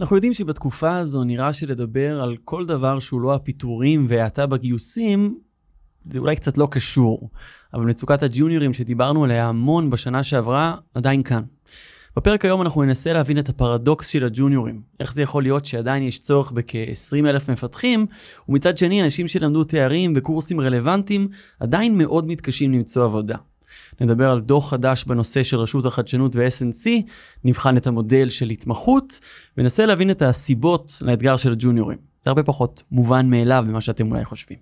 אנחנו יודעים שבתקופה הזו נראה שלדבר על כל דבר שהוא לא הפיטורים והאטה בגיוסים, זה אולי קצת לא קשור, אבל מצוקת הג'וניורים שדיברנו עליה המון בשנה שעברה, עדיין כאן. בפרק היום אנחנו ננסה להבין את הפרדוקס של הג'וניורים. איך זה יכול להיות שעדיין יש צורך בכ-20 אלף מפתחים, ומצד שני אנשים שלמדו תארים וקורסים רלוונטיים עדיין מאוד מתקשים למצוא עבודה. נדבר על דוח חדש בנושא של רשות החדשנות ו-SNC, נבחן את המודל של התמחות, וננסה להבין את הסיבות לאתגר של הג'וניורים. זה הרבה פחות מובן מאליו ממה שאתם אולי חושבים.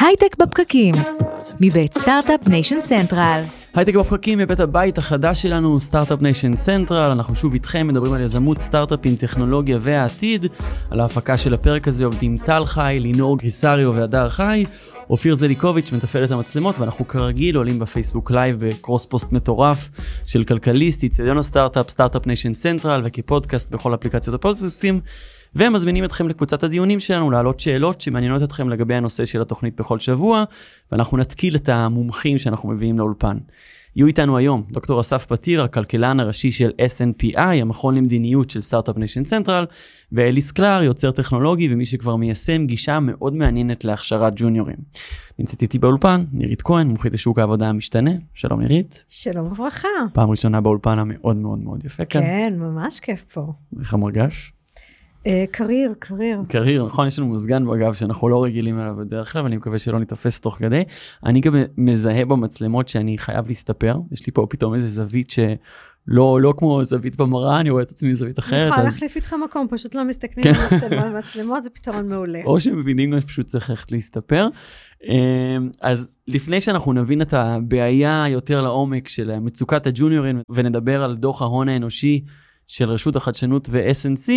הייטק בפקקים, מבית Start-Up Nation Central. הייטק בפקקים מבית הבית החדש שלנו, Start-Up Nation Central, אנחנו שוב איתכם מדברים על יזמות סטארט-אפים, טכנולוגיה והעתיד. על ההפקה של הפרק הזה עובדים טל חי, לינור גריסריו והדר חי. אופיר זליקוביץ' מתפעל את המצלמות, ואנחנו כרגיל עולים בפייסבוק live ב cross post מטורף של כלכליסט, איצטדיון הסטארט-אפ, Start-Up Nation Central וכפודקאסט בכל אפליקציות הפודקאסטים. ומזמינים אתכם לקבוצת הדיונים שלנו להעלות שאלות שמעניינות אתכם לגבי הנושא של התוכנית בכל שבוע, ואנחנו נתקיל את המומחים שאנחנו מביאים לאולפן. יהיו איתנו היום דוקטור אסף פתיר, הכלכלן הראשי של SNPI, המכון למדיניות של Start-Up Nation Central, ואליס קלר, יוצר טכנולוגי ומי שכבר מיישם גישה מאוד מעניינת להכשרת ג'וניורים. נמצאת איתי באולפן, נירית כהן, מומחית לשוק העבודה המשתנה. שלום נירית. שלום וברכה. פעם ראשונה באולפן המאוד מאוד מאוד יפה כאן. כן, ממש כיף פה. איך המרגש? אה, קריר, קריר. קריר, נכון, יש לנו מזגן בגב שאנחנו לא רגילים אליו בדרך כלל, ואני מקווה שלא ניתפס תוך כדי. אני גם מזהה במצלמות שאני חייב להסתפר, יש לי פה פתאום איזה זווית שלא לא כמו זווית במראה, אני רואה את עצמי בזווית אחרת. אני יכולה להחליף איתך מקום, פשוט לא מסתכלים כן. על המצלמות, זה פתרון מעולה. או שמבינים גם שפשוט צריך ללכת להסתפר. אמ, אז לפני שאנחנו נבין את הבעיה יותר לעומק של מצוקת הג'וניורים ונדבר על דוח ההון האנושי של רשות החדשנות ו-SNC,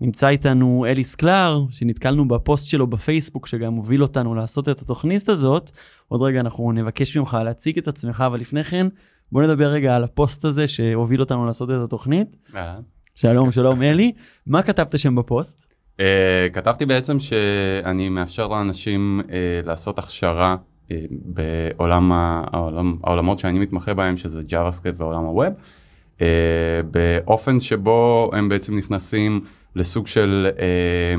נמצא איתנו אליס קלר, שנתקלנו בפוסט שלו בפייסבוק, שגם הוביל אותנו לעשות את התוכנית הזאת. עוד רגע אנחנו נבקש ממך להציג את עצמך, אבל לפני כן, בוא נדבר רגע על הפוסט הזה שהוביל אותנו לעשות את התוכנית. אה. שלום, שלום אלי. מה כתבת שם בפוסט? Uh, כתבתי בעצם שאני מאפשר לאנשים uh, לעשות הכשרה uh, בעולם העולם, העולמות שאני מתמחה בהם, שזה JavaScript ועולם הווב, uh, באופן שבו הם בעצם נכנסים לסוג של אה,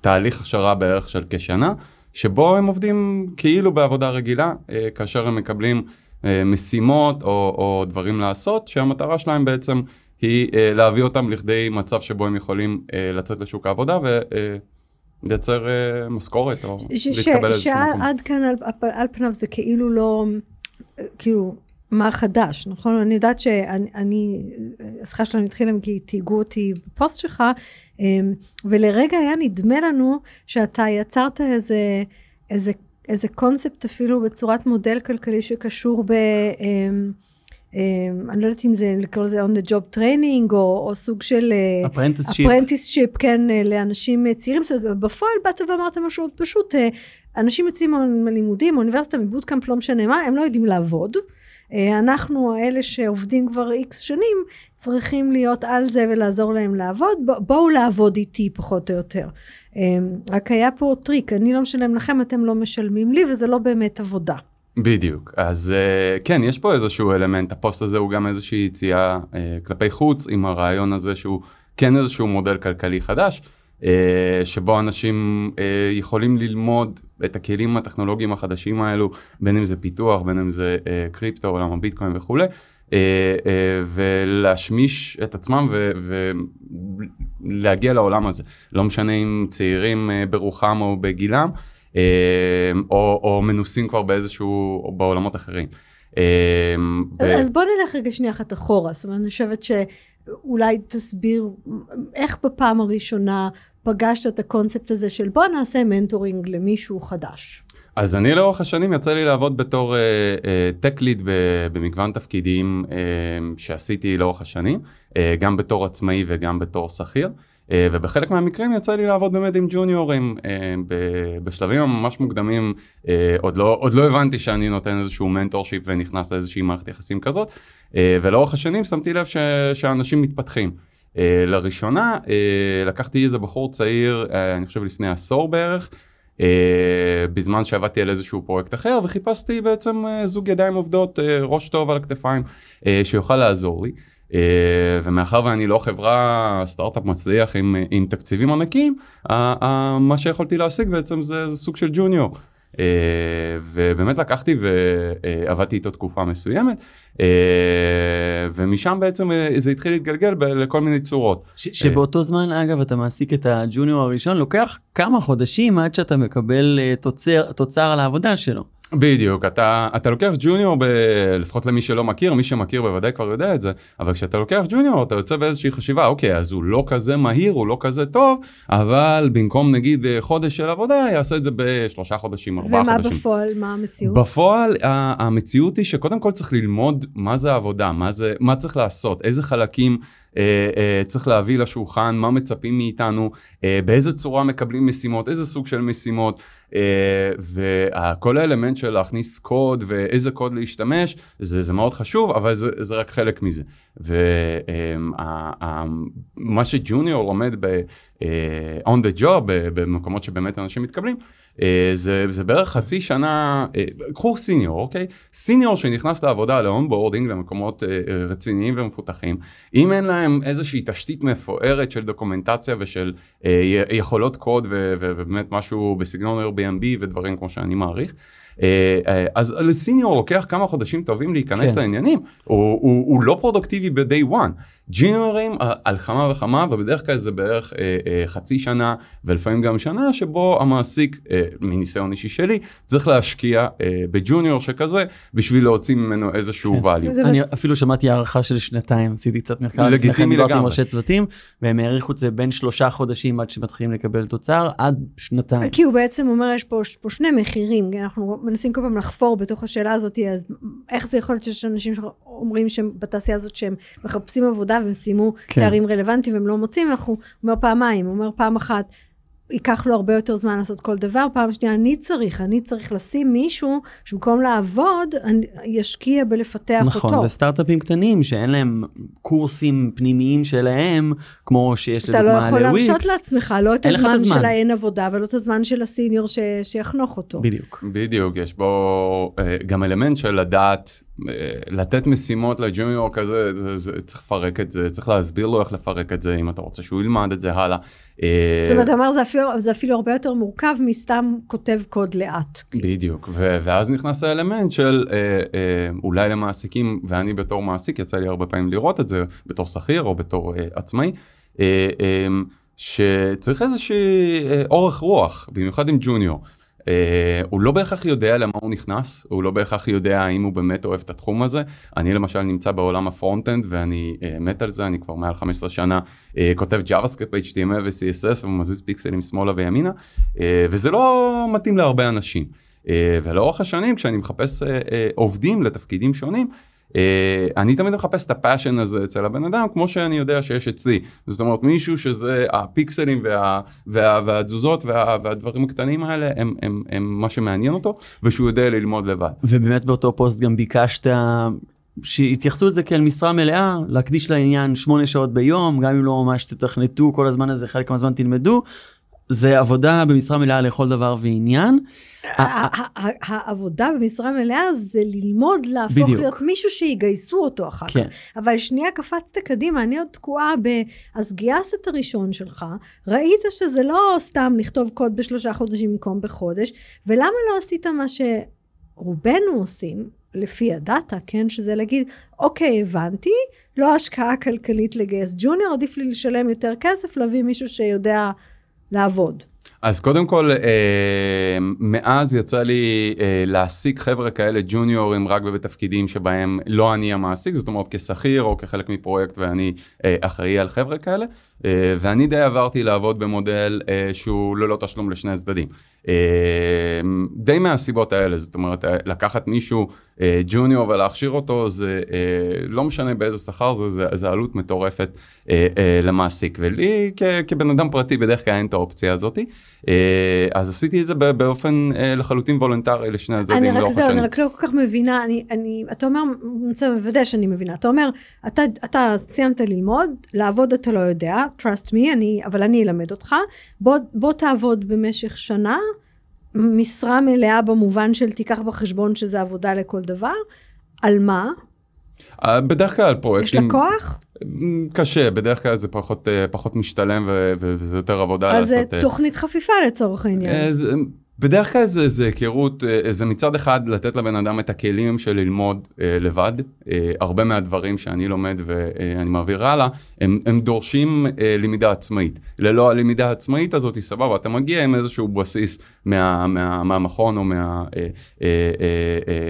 תהליך הכשרה בערך של כשנה, שבו הם עובדים כאילו בעבודה רגילה, אה, כאשר הם מקבלים אה, משימות או, או דברים לעשות, שהמטרה שלהם בעצם היא אה, להביא אותם לכדי מצב שבו הם יכולים אה, לצאת לשוק העבודה ו... אה, לייצר uh, משכורת או ש- להתקבל איזשהו מקום. שעד כאן על, על פניו זה כאילו לא, כאילו מה חדש, נכון? אני יודעת שאני, השיחה שלנו התחילה כי תהיגו אותי בפוסט שלך, אמ, ולרגע היה נדמה לנו שאתה יצרת איזה, איזה, איזה קונספט אפילו בצורת מודל כלכלי שקשור ב... אמ, אמ, אני לא יודעת אם זה לקרוא לזה on the job training או, או סוג של apprenticeship, apprenticeship, כן, אה, לאנשים צעירים, זאת אומרת, בפועל באת ואמרת משהו פשוט, אה, אנשים יוצאים מהלימודים, מאוניברסיטה, מ bootcamp, לא משנה מה, הם לא יודעים לעבוד. אה, אנחנו האלה שעובדים כבר איקס שנים צריכים להיות על זה ולעזור להם לעבוד. בואו לעבוד איתי פחות או יותר. אה, רק היה פה טריק אני לא משלם לכם אתם לא משלמים לי וזה לא באמת עבודה. בדיוק. אז אה, כן יש פה איזשהו אלמנט. הפוסט הזה הוא גם איזושהי יציאה כלפי חוץ עם הרעיון הזה שהוא כן איזשהו מודל כלכלי חדש שבו אנשים יכולים ללמוד את הכלים הטכנולוגיים החדשים האלו, בין אם זה פיתוח, בין אם זה אה, קריפטו, עולם הביטקוין וכולי, ולהשמיש את עצמם ולהגיע לעולם הזה. לא משנה אם צעירים ברוחם או בגילם, או, או מנוסים כבר באיזשהו, או בעולמות אחרים. אז בוא נלך רגע שנייה אחת אחורה, זאת אומרת, אני חושבת ש... אולי תסביר איך בפעם הראשונה פגשת את הקונספט הזה של בוא נעשה מנטורינג למישהו חדש. אז אני לאורך השנים יצא לי לעבוד בתור טק ליד uh, במגוון תפקידים uh, שעשיתי לאורך השנים, uh, גם בתור עצמאי וגם בתור שכיר. Uh, ובחלק מהמקרים יצא לי לעבוד באמת עם ג'וניורים uh, בשלבים הממש מוקדמים uh, עוד לא עוד לא הבנתי שאני נותן איזשהו mentorship ונכנס לאיזושהי מערכת יחסים כזאת uh, ולאורך השנים שמתי לב ש, שאנשים מתפתחים. Uh, לראשונה uh, לקחתי איזה בחור צעיר, uh, אני חושב לפני עשור בערך, אה, בזמן שעבדתי על איזשהו פרויקט אחר וחיפשתי בעצם אה, זוג ידיים עובדות, אה, ראש טוב על הכתפיים, אה, שיוכל לעזור לי. Uh, ומאחר ואני לא חברה סטארט-אפ מצליח עם, עם תקציבים ענקים, uh, uh, מה שיכולתי להשיג בעצם זה, זה סוג של ג'וניור. Uh, ובאמת לקחתי ועבדתי איתו תקופה מסוימת, uh, ומשם בעצם זה התחיל להתגלגל לכל מיני צורות. ש- שבאותו זמן, אגב, אתה מעסיק את הג'וניור הראשון, לוקח כמה חודשים עד שאתה מקבל אה, תוצר, תוצר על העבודה שלו. בדיוק, אתה, אתה לוקח ג'וניור, ב, לפחות למי שלא מכיר, מי שמכיר בוודאי כבר יודע את זה, אבל כשאתה לוקח ג'וניור אתה יוצא באיזושהי חשיבה, אוקיי, אז הוא לא כזה מהיר, הוא לא כזה טוב, אבל במקום נגיד אה, חודש של עבודה, יעשה את זה בשלושה חודשים, ארבעה ומה חודשים. בפועל, מה המציאות? בפועל המציאות היא שקודם כל צריך ללמוד מה זה עבודה, מה, זה, מה צריך לעשות, איזה חלקים צריך להביא לשולחן, מה מצפים מאיתנו, אה, באיזה צורה מקבלים משימות, איזה סוג של משימות, אה, וכל האלמנט של להכניס קוד ואיזה קוד להשתמש, זה, זה מאוד חשוב, אבל זה, זה רק חלק מזה. ומה שג'וניור לומד ב, אה, on the job, במקומות שבאמת אנשים מתקבלים, אה, זה, זה בערך חצי שנה, אה, קחו סיניור, אוקיי? סיניור שנכנס לעבודה ל onboarding למקומות אה, אה, רציניים ומפותחים, אם אין להם איזושהי תשתית מפוארת של דוקומנטציה ושל אה, יכולות קוד ו- ובאמת משהו בסגנון Airbnb ודברים כמו שאני מעריך, אה, אה, אז לסיניור לוקח כמה חודשים טובים להיכנס כן. לעניינים, הוא, הוא, הוא לא פרודוקטיבי ב-day one. ג'יניורים אה, על כמה וכמה ובדרך כלל זה בערך אה, אה, חצי שנה ולפעמים גם שנה שבו המעסיק אה, מניסיון אישי שלי צריך להשקיע אה, בג'וניור שכזה בשביל להוציא ממנו איזשהו כן. value. אני אפילו שמעתי הערכה של שנתיים, עשיתי קצת מחקר. לפני לגיטימי כן, דיברתי עם לגמרי. ראשי צוותים, והם העריכו את זה בין שלושה חודשים עד שמתחילים לקבל תוצר, עד שנתיים. כי הוא בעצם אומר, יש פה, פה שני מחירים, אנחנו מנסים כל פעם לחפור בתוך השאלה הזאת, אז איך זה יכול להיות שיש אנשים שאומרים שהם בתעשייה הזאת שהם מחפשים עבודה והם סיימו כן. תארים רלוונטיים והם לא מוצאים, אנחנו, הוא אומר פעמיים, הוא אומר פעם אחת, ייקח לו הרבה יותר זמן לעשות כל דבר, פעם שנייה, אני צריך, אני צריך לשים מישהו שבמקום לעבוד, אני, ישקיע בלפתח נכון, אותו. וסטארט-אפים קטנים שאין להם קורסים פנימיים שלהם, כמו שיש אתה לא לדוגמה יכול לוויקס. להרשות לעצמך, לא את הזמן הזמן. של האין עבודה, ולא את הזמן של הסיניור ש, שיחנוך אותו. בדיוק. בדיוק, יש בו אה, גם אלמנט של לדעת, לתת משימות לג'וניור כזה, זה, זה, צריך לפרק את זה, צריך להסביר לו איך לפרק את זה, אם אתה רוצה שהוא ילמד את זה הלאה. אה, זאת אומרת, אתה אומר, זה אפילו, זה אפילו הרבה יותר מורכב מסתם כותב קוד לאט. בדיוק, ו- ואז נכנס האלמנט של אה, אה, אולי למעסיקים, ואני בתור מעסיק, יצא לי הרבה פעמים לראות את זה, בתור שכיר או בתור אה, עצמאי, אה, אה, שצריך איזושהי אה, אורך רוח, במיוחד עם ג'וניור. אה, הוא לא בהכרח יודע למה הוא נכנס, הוא לא בהכרח יודע האם הוא באמת אוהב את התחום הזה. אני למשל נמצא בעולם ה front-end ואני אה, מת על זה, אני כבר מעל 15 שנה אה, כותב JavaScript, HTML ו-CSS ומזיז פיקסלים שמאלה וימינה, אה, וזה לא מתאים להרבה אנשים. אה, ולאורך השנים כשאני מחפש אה, אה, עובדים לתפקידים שונים, אני תמיד מחפש את ה passion הזה אצל הבן אדם כמו שאני יודע שיש אצלי. זאת אומרת מישהו שזה הפיקסלים וה, וה, והתזוזות וה, והדברים הקטנים האלה הם, הם, הם מה שמעניין אותו ושהוא יודע ללמוד לבד. ובאמת באותו פוסט גם ביקשת שיתייחסו את זה כאל משרה מלאה, להקדיש לעניין שמונה שעות ביום, גם אם לא ממש תתכנתו כל הזמן הזה, חלק מהזמן תלמדו. זה עבודה במשרה מלאה לכל דבר ועניין. העבודה במשרה מלאה זה ללמוד להפוך בדיוק. להיות מישהו שיגייסו אותו אחר כך. כן. אבל שנייה קפצת קדימה, אני עוד תקועה ב... אז גייסת את הראשון שלך, ראית שזה לא סתם לכתוב קוד בשלושה חודשים במקום בחודש, ולמה לא עשית מה שרובנו עושים, לפי הדאטה, כן? שזה להגיד, אוקיי, הבנתי, לא השקעה כלכלית לגייס ג'וניור, עדיף לי לשלם יותר כסף, להביא מישהו שיודע לעבוד. אז קודם כל, אה, מאז יצא לי אה, להעסיק חבר'ה כאלה ג'וניורים רק בתפקידים שבהם לא אני המעסיק, זאת אומרת כשכיר או כחלק מפרויקט ואני אה, אחראי על חבר'ה כאלה, אה, ואני די עברתי לעבוד במודל אה, שהוא ללא תשלום לשני הצדדים. אה, די מהסיבות האלה, זאת אומרת, אה, לקחת מישהו אה, ג'וניור ולהכשיר אותו, זה אה, לא משנה באיזה שכר, זה, זה, זה עלות מטורפת אה, אה, למעסיק, ולי כ, כבן אדם פרטי בדרך כלל אין את האופציה הזאתי. אה, אז עשיתי את זה באופן אה, לחלוטין וולונטרי לשני אני הצדדים רק לאורך זהו, אני השנים. רק לא כל כך מבינה, אני, אני, אתה אומר, אני רוצה לוודא שאני מבינה, אתה אומר, אתה, אתה סיימת ללמוד, לעבוד אתה לא יודע, trust me, אני, אבל אני אלמד אותך, בוא, בוא תעבוד במשך שנה, משרה מלאה במובן של תיקח בחשבון שזה עבודה לכל דבר, על מה? אה, בדרך כלל יש פרויקטים... לה כוח? קשה, בדרך כלל זה פחות, אה, פחות משתלם ו- וזה יותר עבודה אז זה לעשות. אה, תוכנית חפיפה לצורך העניין. אה, זה- בדרך כלל זה, זה היכרות, אה, זה מצד אחד לתת לבן אדם את הכלים של ללמוד אה, לבד. אה, הרבה מהדברים שאני לומד ואני מעביר הלאה, הם, הם דורשים אה, למידה עצמאית. ללא הלמידה העצמאית הזאת, סבבה, אתה מגיע עם איזשהו בסיס מה, מה, מהמכון או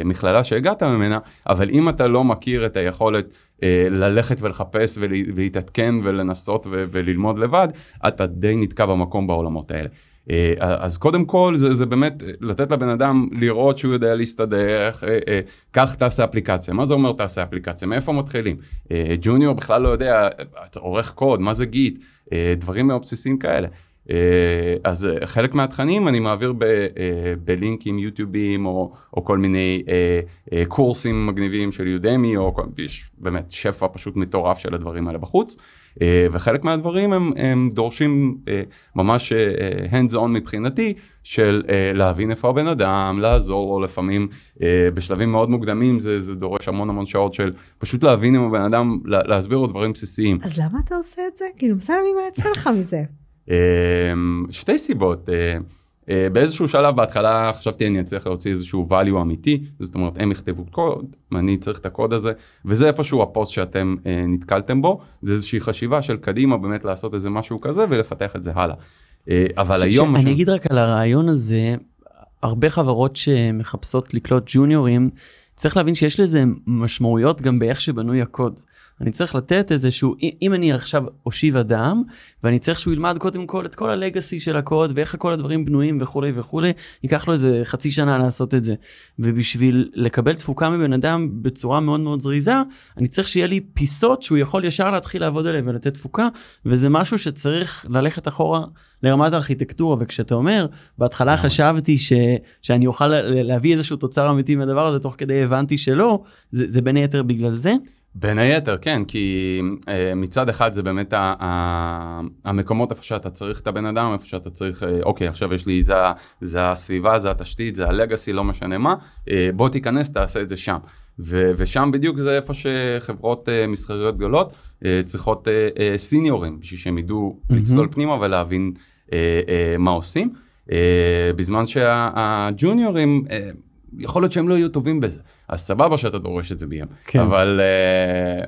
מהמכללה שהגעת ממנה, אבל אם אתה לא מכיר את היכולת אה, ללכת ולחפש ולה- ולהתעדכן ולנסות וללמוד לבד, אתה די נתקע במקום בעולמות האלה. אה, אז קודם כל זה, זה באמת אה, לתת לבן אדם לראות שהוא יודע להסתדר, אה, אה, כך תעשה אפליקציה. מה זה אומר תעשה אפליקציה? מאיפה מתחילים? אה, ג'וניור בכלל לא יודע, עורך קוד, מה זה גיט? אה, דברים מאוד בסיסיים כאלה. אה, אז אה, חלק מהתכנים אני מעביר ב, אה, בלינקים יוטיובים או, או כל מיני אה, אה, קורסים מגניבים של יודמי, או באמת שפע פשוט מטורף של הדברים האלה בחוץ. אה, וחלק מהדברים הם, הם דורשים אה, ממש אה, hands on מבחינתי של להבין איפה הבן אדם, לעזור לו לפעמים בשלבים מאוד מוקדמים זה, זה דורש המון המון שעות של פשוט להבין עם הבן אדם, לה, להסביר לו דברים בסיסיים. אז למה אתה עושה את זה? כאילו, בסדר, מה יצא לך מזה? שתי סיבות. אה, באיזשהו שלב בהתחלה חשבתי אני אצליח להוציא איזשהו value אמיתי, זאת אומרת הם יכתבו קוד, אני צריך את הקוד הזה, וזה איפשהו הפוסט שאתם אה, נתקלתם בו, זה איזושהי חשיבה של קדימה באמת לעשות איזה משהו כזה ולפתח את זה הלאה. אה, אבל ש- היום... מה אני ש- אגיד רק על הרעיון הזה, הרבה חברות שמחפשות לקלוט ג'וניורים, צריך להבין שיש לזה משמעויות גם באיך שבנוי הקוד. אני צריך לתת איזשהו, אם- אם אני עכשיו אושיב אדם, ואני צריך שהוא ילמד קודם כל את כל הלגאסי של הקוד, ואיך כל הדברים בנויים וכולי וכולי, ייקח לו איזה חצי שנה לעשות את זה. ובשביל לקבל תפוקה מבן אדם בצורה מאוד מאוד זריזה, אני צריך שיהיה לי פיסות שהוא יכול ישר להתחיל לעבוד עליהן ולתת תפוקה, וזה משהו שצריך ללכת אחורה לרמת הארכיטקטורה, וכשאתה אומר, בהתחלה חשבתי ש, שאני אוכל להביא איזשהו תוצר אמיתי מהדבר הזה, תוך כדי הבנתי שלא, זה, זה בין היתר בגלל זה. בין היתר, כן, כי אה, מצד אחד זה באמת ה- ה- המקומות איפה שאתה צריך את הבן אדם, איפה שאתה צריך, אה, אוקיי, עכשיו יש לי, זה, ה- זה הסביבה, זה התשתית, זה הלגאסי, לא משנה מה, אה, בוא תיכנס, תעשה את זה שם. ו- ושם בדיוק זה איפה שחברות אה, מסחריות גדולות אה, צריכות אה, אה, סיניורים, בשביל שהם ידעו מהמם. לצלול פנימה ולהבין אה, אה, מה עושים. אה, בזמן שהג'וניורים, אה, יכול להיות שהם לא יהיו טובים בזה. אז סבבה שאתה דורש את זה מהם. כן. אבל אה,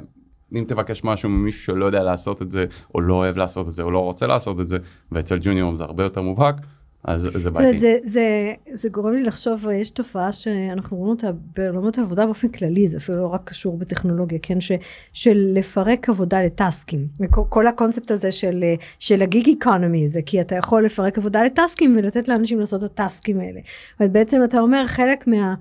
אם תבקש משהו ממישהו שלא יודע לעשות את זה, או לא אוהב לעשות את זה, או לא רוצה לעשות את זה, ואצל ג'וניורים זה הרבה יותר מובהק, אז זה בעייתי. זה, זה, זה גורם לי לחשוב, יש תופעה שאנחנו רואים אותה בעולמות העבודה באופן כללי, זה אפילו לא רק קשור בטכנולוגיה, כן? ש, של לפרק עבודה לטסקים. וכל, כל הקונספט הזה של, אה, של הגיג איקונומי זה כי אתה יכול לפרק עבודה לטסקים ולתת לאנשים לעשות את הטסקים האלה. אבל בעצם אתה אומר, חלק מה...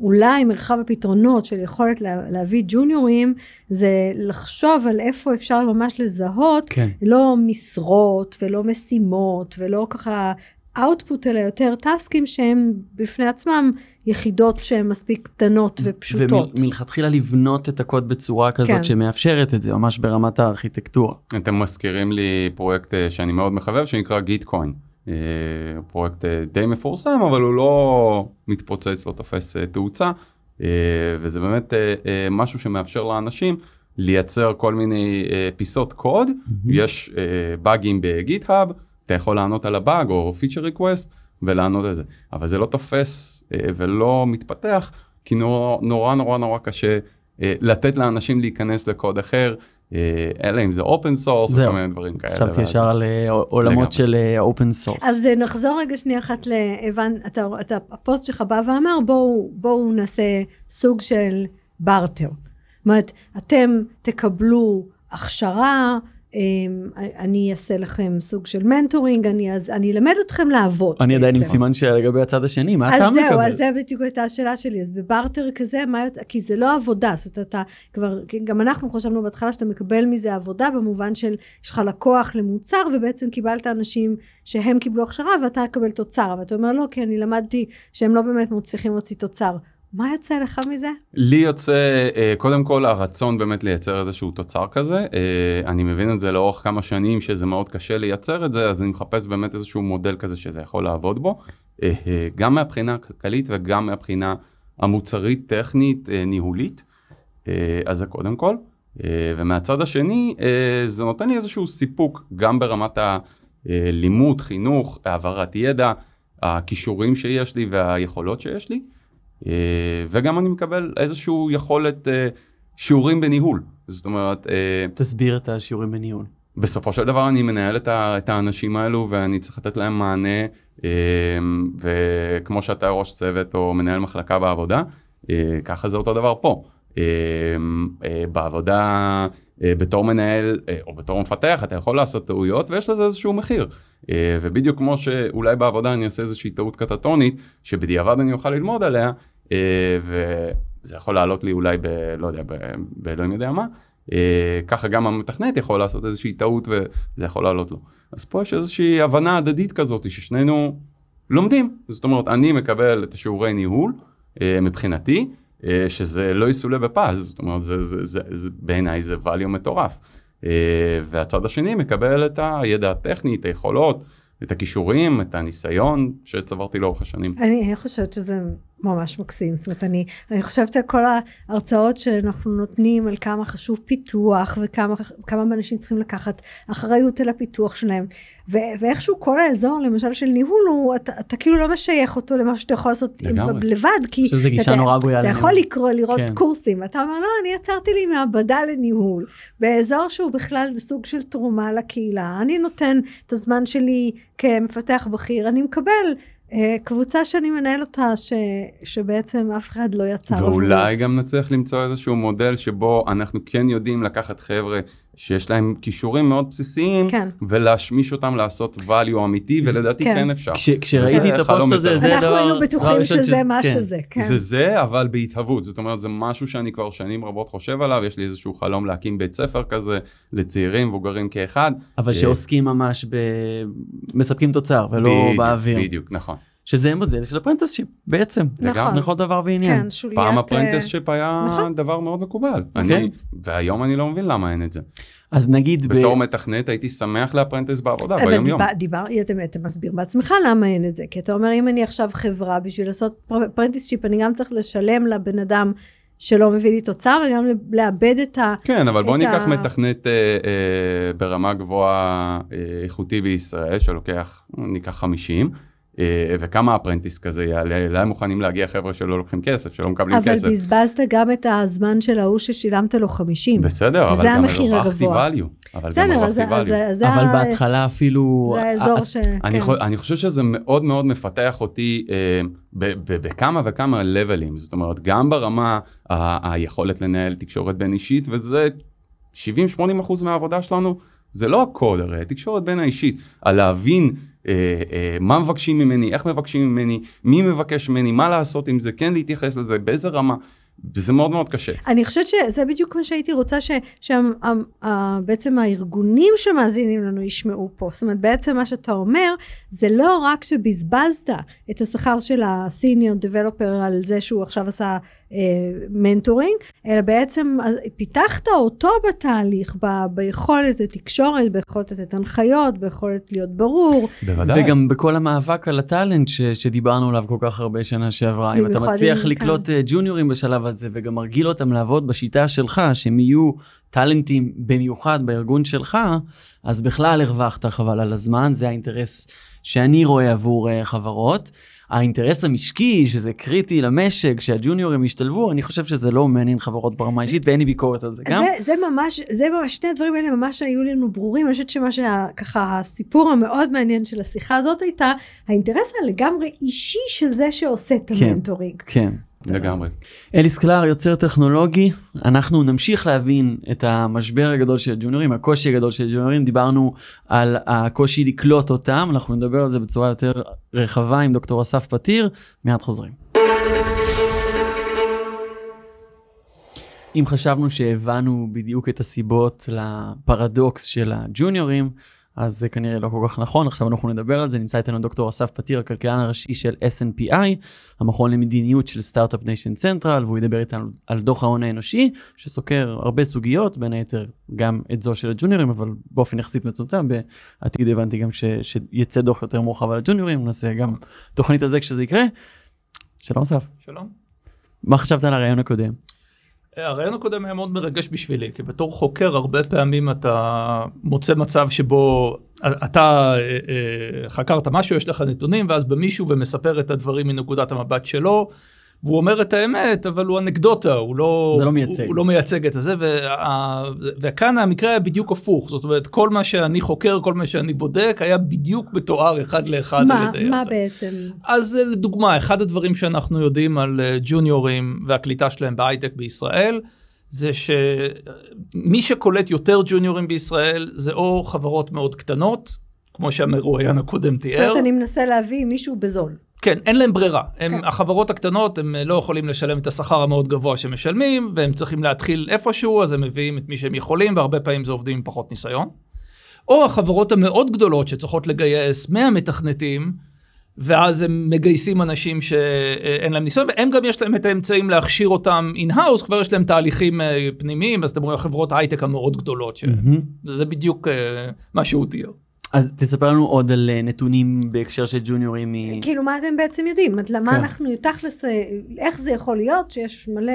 אולי מרחב הפתרונות של יכולת לה, להביא ג'וניורים, זה לחשוב על איפה אפשר ממש לזהות כן. לא משרות ולא משימות ולא ככה output אלא יותר טסקים שהם בפני עצמם יחידות שהן מספיק קטנות ופשוטות. ומלכתחילה לבנות את הקוד בצורה כזאת כן. שמאפשרת את זה, ממש ברמת הארכיטקטורה. אתם מזכירים לי פרויקט אה, שאני מאוד מחבב, שנקרא גיטקוין. אה, פרויקט אה, די מפורסם, אבל הוא לא מתפוצץ, לא תופס אה, תאוצה, וזה באמת משהו שמאפשר לאנשים לייצר כל מיני פיסות קוד, יש אה, באגים ב GitHub, אתה יכול לענות על הבאג או feature request ולענות על זה, אבל זה לא תופס ולא מתפתח, כי נורא נורא נורא, נורא קשה לתת לאנשים להיכנס לקוד אחר, אלא אם זה open source, זהו. כל מיני דברים כאלה. חשבתי ואז- ישר על אה, עולמות. של open source. אז אה, נחזור רגע שנייה אחת להבן, אתה, אתה, הפוסט שלך בא ואמר בואו, בואו נעשה סוג של בארטר. זאת אומרת, אתם תקבלו הכשרה, אני אעשה לכם סוג של מנטורינג, אני, אז, אני אלמד אתכם לעבוד. אני עדיין עם. סימן שאלה לגבי הצד השני, מה אתה אז זהו, מקבל? אז זה בדיוק הייתה השאלה שלי. אז בברטר כזה, מה, כי זה לא עבודה, זאת אומרת, אתה כבר, גם אנחנו חשבנו בהתחלה שאתה מקבל מזה עבודה, במובן של, יש לך לקוח למוצר, ובעצם קיבלת אנשים שהם קיבלו הכשרה, ואתה תקבל תוצר. ואתה אומר, לא, כי אני למדתי שהם לא באמת מצליחים להוציא תוצר. מה יוצא לך מזה? לי יוצא אה, קודם כל הרצון באמת לייצר איזשהו תוצר כזה. אה, אני מבין את זה לאורך כמה שנים שזה מאוד קשה לייצר את זה, אז אני מחפש באמת איזשהו מודל כזה שזה יכול לעבוד בו. אה, גם מהבחינה הכלכלית וגם מהבחינה המוצרית, טכנית, ניהולית. אז זה קודם כל. ומהצד השני, זה נותן לי איזשהו סיפוק גם ברמת הלימוד, חינוך, העברת ידע, הכישורים שיש לי והיכולות שיש לי. אה, וגם אני מקבל איזשהו יכולת אה, שיעורים בניהול. זאת אומרת, אה, תסביר את השיעורים בניהול. בסופו של דבר אני מנהל את, ה, את האנשים האלו ואני צריך לתת להם מענה, וכמו שאתה ראש צוות או מנהל מחלקה בעבודה, ככה זה אותו דבר פה. בעבודה בתור מנהל או בתור מפתח אתה יכול לעשות טעויות ויש לזה איזשהו מחיר. ובדיוק כמו שאולי בעבודה אני אעשה איזושהי טעות קטטונית שבדיעבד אני אוכל ללמוד עליה, וזה יכול לעלות לי אולי ב... לא יודע, באלוהים יודע מה. אה, ככה גם המתכנת יכול לעשות איזושהי טעות וזה יכול לעלות לו. אז פה יש איזושהי הבנה הדדית כזאת ששנינו לומדים. זאת אומרת, אני מקבל את השיעורי ניהול אה, מבחינתי, אה, שזה לא יסולא בפז, זאת אומרת, זה, זה, זה, זה, בעיניי זה value מטורף. אה, והצד השני מקבל את הידע הטכני, את היכולות, את הכישורים, את הניסיון שצברתי לאורך השנים. אני חושבת שזה ממש מקסים. זאת אומרת, אני, אני חושבת על כל ההרצאות שאנחנו נותנים, על כמה חשוב פיתוח, וכמה כמה אנשים צריכים לקחת אחריות על הפיתוח שלהם. ו, ואיכשהו כל האזור, למשל, של ניהול, הוא, אתה, אתה כאילו לא משייך אותו למשהו שאתה יכול לעשות לגמרי. לבד, כי אתה, אתה. יכול לקרוא, לראות כן. קורסים, אתה אומר, לא, אני יצרתי לי מעבדה לניהול, באזור שהוא בכלל סוג של תרומה לקהילה. אני נותן את הזמן שלי כמפתח בכיר, אני מקבל קבוצה שאני מנהל אותה, ש, שבעצם אף אחד לא עבורי. ואולי גם נצליח למצוא איזשהו מודל שבו אנחנו כן יודעים לקחת חבר'ה שיש להם כישורים מאוד בסיסיים, כן. ולהשמיש אותם לעשות value אמיתי, ולדעתי כן. כן אפשר. כש, כשראיתי זה את הפוסט הזה. זה אנחנו דבר... היינו דבר בטוחים ראשון שזה מה כן. שזה, כן. זה זה, אבל בהתהוות. זאת אומרת, זה משהו שאני כבר שנים רבות חושב עליו, יש לי איזשהו חלום להקים בית ספר כזה, לצעירים, מבוגרים כאחד. אבל שעוסקים ממש ב... מספקים תוצר ולא בדיוק, באוויר. בדיוק, נכון. שזה מודל של apprenticeship בעצם. נכון. לכל דבר ועניין. כן, שוליית... פעם אה, apprenticeship היה נכון. דבר מאוד מקובל. אוקיי. אני, והיום אני לא מבין למה אין את זה. אז נגיד... ב- בתור מתכנת הייתי שמח ל apprentice בעבודה, אבל ביום יום. דיבר, דיבר, אתה, אתה מסביר בעצמך למה אין את זה, כי אתה אומר אם אני עכשיו חברה בשביל לעשות apprenticeship, אני גם צריך לשלם לבן אדם שלא מביא לי תוצר וגם לאבד את ה... כן, אבל בוא ניקח ה- מתכנת אה, אה, ברמה גבוהה אה, איכותי בישראל, שלוקח, ניקח 50, אה, וכמה הפרנטיס כזה יעלה, אליי מוכנים להגיע חבר'ה שלא לוקחים כסף, שלא מקבלים אבל כסף. בזבזת גם את הזמן של ההוא ששילמת לו 50. בסדר, אבל גם הרווחתי value. אבל גם בסדר, אז הרווחתי זה- value. זה אבל ה- בהתחלה אפילו... זה אה, האזור ש... אני, כן. אני חושב שזה מאוד מאוד מפתח אותי אה, ב, ב, בכמה וכמה לבלים, זאת אומרת, גם ברמה ה, היכולת לנהל תקשורת בין אישית, וזה 70-80 אחוז מהעבודה שלנו, זה לא הקוד הרי, תקשורת בין האישית, על להבין אה, אה, מה מבקשים ממני, איך מבקשים ממני, מי מבקש ממני, מה לעשות עם זה, כן להתייחס לזה, באיזה רמה, זה מאוד מאוד קשה. אני חושבת שזה בדיוק מה שהייתי רוצה שבעצם הארגונים שמאזינים לנו ישמעו פה. זאת אומרת, בעצם מה שאתה אומר, זה לא רק שבזבזת את השכר של הסיניור דבלופר על זה שהוא עכשיו עשה אה, מנטורינג, אלא בעצם פיתחת אותו בתהליך, ב, ביכולת לתקשורת, ביכולת לתת הנחיות, ביכולת להיות ברור. בוודאי. וגם בכל המאבק על ה talent ש, שדיברנו עליו כל כך הרבה שנה שעברה, אם אתה מצליח לקלוט אה, ג'וניורים בשלב הזה וגם מרגיל אותם לעבוד בשיטה שלך, שהם יהיו talentים במיוחד בארגון שלך, אז בכלל הרווחת חבל על הזמן, זה האינטרס שאני רואה עבור אה, חברות. האינטרס המשקי, שזה קריטי למשק, שהג'וניורים ישתלבו, אני חושב שזה לא מעניין חברות ברמה אישית ואין לי ביקורת על זה גם. זה, זה ממש, זה ממש, שני הדברים האלה ממש היו לנו ברורים, אני חושבת שמה שככה הסיפור המאוד מעניין של השיחה הזאת הייתה, האינטרס הלגמרי אישי של זה שעושה את כן. המנטורינג. כן. לגמרי. אליס קלר, יוצר טכנולוגי, אנחנו נמשיך להבין את המשבר הגדול של הג'וניורים, הקושי הגדול של הג'וניורים, דיברנו על הקושי לקלוט אותם, אנחנו נדבר על זה בצורה יותר רחבה עם דוקטור אסף פתיר, מיד חוזרים. אם חשבנו שהבנו בדיוק את הסיבות לפרדוקס של הג'וניורים, אז זה כנראה לא כל כך נכון, עכשיו אנחנו נדבר על זה, נמצא איתנו דוקטור אסף פתיר, הכלכלן הראשי של SNPI, המכון למדיניות של Start-Up Nation Central, והוא ידבר איתנו על דוח ההון האנושי, שסוקר הרבה סוגיות, בין היתר גם את זו של הג'וניורים, אבל באופן יחסית מצומצם, בעתיד הבנתי גם ש, שיצא דוח יותר מורחב על הג'וניורים, נעשה גם תוכנית על זה כשזה יקרה. שלום אסף. שלום. מה חשבת על הרעיון הקודם? הרעיון הקודם היה מאוד מרגש בשבילי, כי בתור חוקר הרבה פעמים אתה מוצא מצב שבו אתה אה, אה, חקרת משהו, יש לך נתונים, ואז במישהו ומספר את הדברים מנקודת המבט שלו. והוא אומר את האמת, אבל הוא אנקדוטה, הוא לא, זה לא מייצג. הוא, הוא לא מייצג את זה, וה, וכאן המקרה היה בדיוק הפוך, זאת אומרת, כל מה שאני חוקר, כל מה שאני בודק, היה בדיוק מתואר אחד לאחד מה, על ידי מה זה. בעצם? אז אה, לדוגמה, אחד הדברים שאנחנו יודעים על אה, ג'וניורים והקליטה שלהם בהייטק בישראל, זה שמי שקולט יותר ג'וניורים בישראל זה או חברות מאוד קטנות, כמו שהמרואיין הקודם זאת תיאר, אומרת, אני מנסה להביא מישהו בזול. כן, אין להם ברירה. הם, כן. החברות הקטנות, הם לא יכולים לשלם את השכר המאוד גבוה שמשלמים, והם צריכים להתחיל איפשהו, אז הם מביאים את מי שהם יכולים, והרבה פעמים זה עובדים עם פחות ניסיון. או החברות המאוד גדולות שצריכות לגייס 100 מתכנתים, ואז הם מגייסים אנשים שאין להם ניסיון, והם גם יש להם את האמצעים להכשיר אותם in-house, כבר יש להם תהליכים אה, פנימיים, אז אתם רואים חברות הייטק המאוד גדולות, ש... זה בדיוק אה, מה שהוא תיאר. אז תספר לנו עוד על אה, נתונים בהקשר של ג'וניורים מ... כאילו, מה אתם בעצם יודעים? אז למה כן. אנחנו, תכלס, אה, איך זה יכול להיות שיש מלא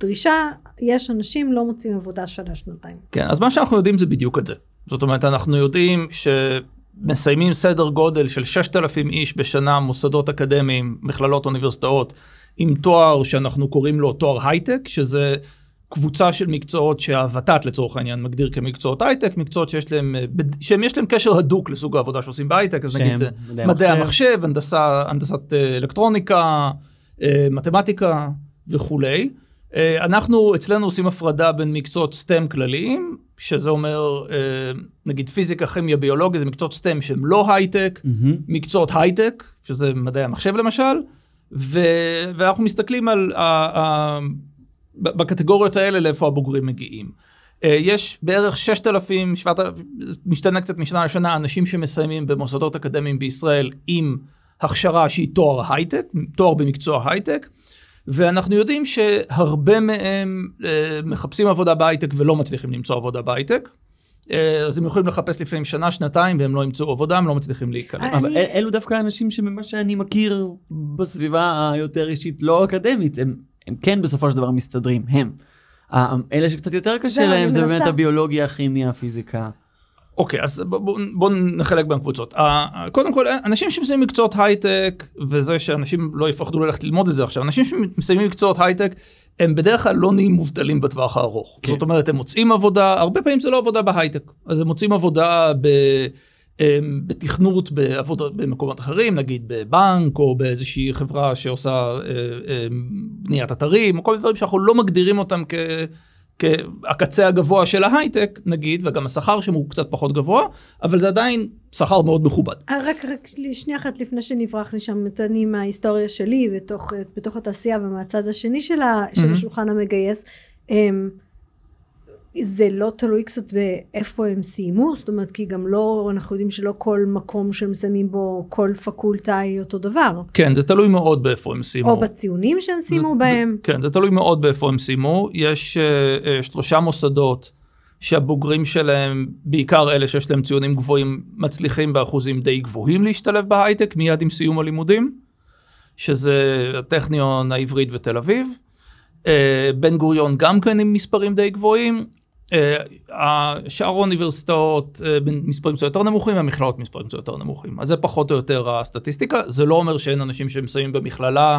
דרישה, יש אנשים לא מוצאים עבודה שנה, שנתיים. כן, אז מה שאנחנו יודעים זה בדיוק את זה. זאת אומרת, אנחנו יודעים שמסיימים סדר גודל של 6,000 איש בשנה מוסדות אקדמיים, מכללות, אוניברסיטאות, עם תואר שאנחנו קוראים לו תואר הייטק, שזה קבוצה של מקצועות שהוות"ת לצורך העניין מגדיר כמקצועות הייטק, מקצועות שיש להם, אה, שהם יש להם קשר הדוק לסוג העבודה שעושים בהייטק, אז נגיד זה מדעי מדעי המחשב. הנדסה, הנדסת אה, אלקטרוניקה, אה, מתמטיקה וכולי. אה, אנחנו אצלנו עושים הפרדה בין מקצועות STEM כלליים, שזה אומר אה, נגיד פיזיקה, כימיה, ביולוגיה, זה מקצועות STEM שהם לא הייטק, מהמם. מקצועות הייטק, שזה מדעי המחשב למשל, ו... ואנחנו מסתכלים על, בקטגוריות האלה לאיפה הבוגרים מגיעים. אה, יש בערך 6,000, 7,000, משתנה קצת משנה לשנה, אנשים שמסיימים במוסדות אקדמיים בישראל עם הכשרה שהיא תואר הייטק, תואר במקצוע הייטק, ואנחנו יודעים שהרבה מהם אה, מחפשים עבודה בהייטק ולא מצליחים למצוא עבודה בהייטק. אה, אז הם יכולים לחפש לפעמים שנה, שנתיים, והם לא ימצאו עבודה, הם לא מצליחים. אני- אבל אל, אלו דווקא האנשים שממה שאני מכיר בסביבה היותר אישית לא אקדמית, הם, הם כן בסופו של דבר מסתדרים, הם. אלה שקצת יותר קשה להם זה. באמת הביולוגיה, הכימיה, הפיזיקה. אוקיי, אז בואו בוא, נחלק בין קבוצות. קודם כל, אנשים שמסיימים מקצועות הייטק, וזה שאנשים לא יפחדו ללכת ללמוד את זה עכשיו, אנשים שמסיימים מקצועות הייטק, הם בדרך כלל לא נהיים מובטלים בטווח הארוך. כן. זאת אומרת, הם מוצאים עבודה, הרבה פעמים זה לא עבודה בהייטק, אז הם מוצאים עבודה ב... אמ, בתכנות בעבודות במקומות אחרים, נגיד בבנק או באיזושהי חברה שעושה אה, אה, בניית אתרים, או כל מיני דברים שאנחנו לא מגדירים אותם כ... כהקצה הגבוה של ההייטק, נגיד, וגם השכר שם הוא קצת פחות גבוה, אבל זה עדיין שכר מאוד מכובד. אה, רק, רק שנייה אחת לפני שנברח לשם, אני מההיסטוריה שלי בתוך, בתוך התעשייה ומהצד השני של, ה, של. השולחן המגייס. זה לא תלוי קצת באיפה הם סיימו, זאת אומרת, כי גם לא, אנחנו יודעים שלא כל מקום שהם מסיימים בו, כל פקולטה היא אותו דבר. כן, זה תלוי מאוד באיפה הם סיימו. או בציונים שהם סיימו זה- בהם. זה, כן, זה תלוי מאוד באיפה הם סיימו. יש uh, uh, שלושה מוסדות שהבוגרים שלהם, בעיקר אלה שיש להם ציונים גבוהים, מצליחים באחוזים די גבוהים להשתלב בהייטק מיד עם סיום הלימודים, שזה הטכניון, העברית ותל אביב. Uh, בן גוריון גם כן עם מספרים די גבוהים. Uh, שאר האוניברסיטאות uh, במספרים קצת יותר נמוכים, המכללות מספרים קצת יותר נמוכים. אז זה פחות או יותר הסטטיסטיקה. זה לא אומר שאין אנשים שמסיימים במכללה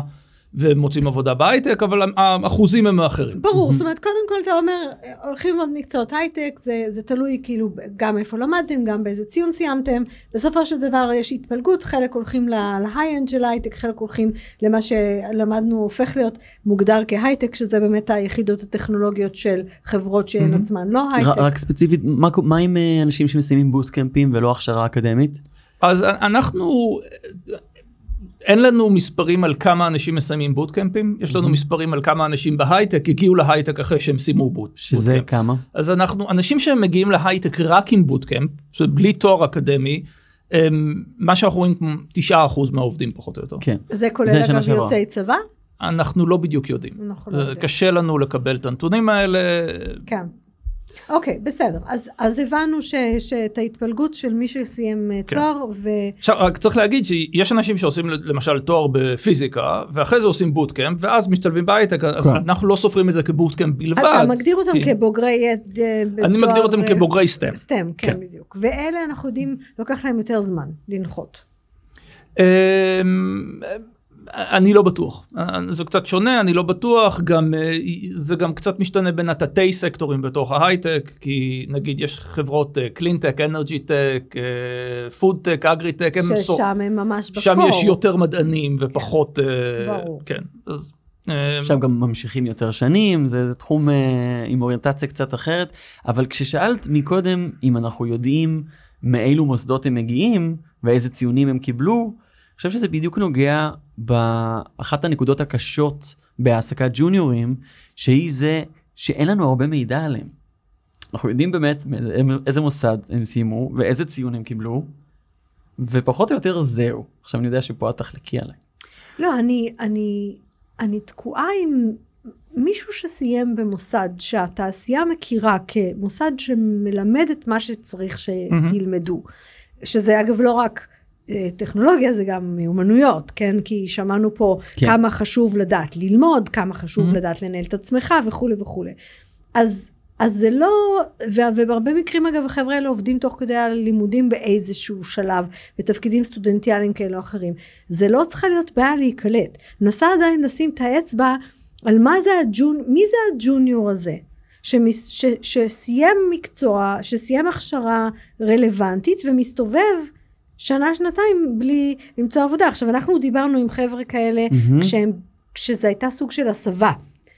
ומוצאים עבודה בהייטק, אבל האחוזים הם אחרים. ברור, זאת אומרת, קודם כל אתה אומר, הולכים ללמוד מקצועות הייטק, זה, זה תלוי כאילו גם איפה למדתם, גם באיזה ציון סיימתם. בסופו של דבר יש התפלגות, חלק הולכים ל high-end של הייטק, חלק הולכים למה שלמדנו הופך להיות מוגדר כהייטק, שזה באמת היחידות הטכנולוגיות של חברות שהן. עצמן לא הייטק. רק ספציפית, מה, מה עם אה, אנשים שמסיימים bootcamp ים ולא הכשרה אקדמית? אז אנחנו, אין לנו מספרים על כמה אנשים מסיימים בוטקמפים, יש לנו מספרים על כמה אנשים בהייטק הגיעו להייטק אחרי שהם סיימו בוט. שזה בוטקמפ. כמה? אז אנחנו, אנשים שמגיעים להייטק רק עם בוטקמפ, בלי תואר אקדמי, הם, מה שאנחנו רואים, כמו 9% מהעובדים פחות או יותר. כן. זה כולל אגב שעברה. יוצאי צבא? אנחנו לא בדיוק יודעים. אנחנו לא יודעים. קשה לנו לקבל את הנתונים האלה. כן. אוקיי, בסדר. אז, אז הבנו ש, שאת ההתפלגות של מי שסיים כן. כן. תואר, ו... עכשיו, רק צריך להגיד שיש אנשים שעושים למשל תואר בפיזיקה, ואחרי זה עושים bootcamp, ואז משתלבים בהייטק, אז כן. אנחנו לא סופרים את זה כ bootcamp בלבד. אתה מגדיר אותם כי- כבוגרי... אה, אני בתואר- מגדיר אותם כבוגרי STEM. STEM, כן, כן. בדיוק. ואלה אנחנו יודעים, לוקח להם יותר זמן לנחות. אני לא בטוח, זה קצת שונה, אני לא בטוח, גם, אה, זה גם קצת משתנה בין התתי סקטורים בתוך ההייטק, כי נגיד יש חברות cleantech, energy tech, food tech, agri-tech, ששם הם ממש ב core. שם יש יותר מדענים ופחות, אה, ברור. כן, אז... אה, עכשיו גם ממשיכים יותר שנים, זה, זה תחום אה, עם אוריינטציה קצת אחרת, אבל כששאלת מקודם אם אנחנו יודעים מאילו מוסדות הם מגיעים ואיזה ציונים הם קיבלו, אני חושב שזה בדיוק נוגע באחת הנקודות הקשות בהעסקת ג'וניורים, שהיא זה שאין לנו הרבה מידע עליהם. אנחנו יודעים באמת מאיזה, איזה מוסד הם סיימו ואיזה ציון הם קיבלו, ופחות או יותר זהו. עכשיו אני יודע שפה את תחלקי עליי. לא, אני, אני, אני תקועה עם מישהו שסיים במוסד שהתעשייה מכירה כמוסד שמלמד את מה שצריך שילמדו. שזה אגב לא רק טכנולוגיה, זה גם מיומנויות, כן? כי שמענו פה כן. כמה חשוב לדעת ללמוד, כמה חשוב Mhm. לדעת לנהל את עצמך וכולי וכולי. אז, אז זה לא, ובהרבה מקרים אגב החבר'ה האלה עובדים תוך כדי הלימודים באיזשהו שלב, בתפקידים סטודנטיאליים כאלה או אחרים. זה לא צריכה להיות בעיה להיקלט. נסה עדיין לשים את האצבע על מה זה הג'ון, מי זה הג'וניור הזה? שמס, ש, שסיים מקצוע, שסיים הכשרה רלוונטית ומסתובב שנה שנתיים בלי למצוא עבודה. עכשיו אנחנו דיברנו עם חבר'ה כאלה מהמם. כשהם, כשזה הייתה סוג של הסבה.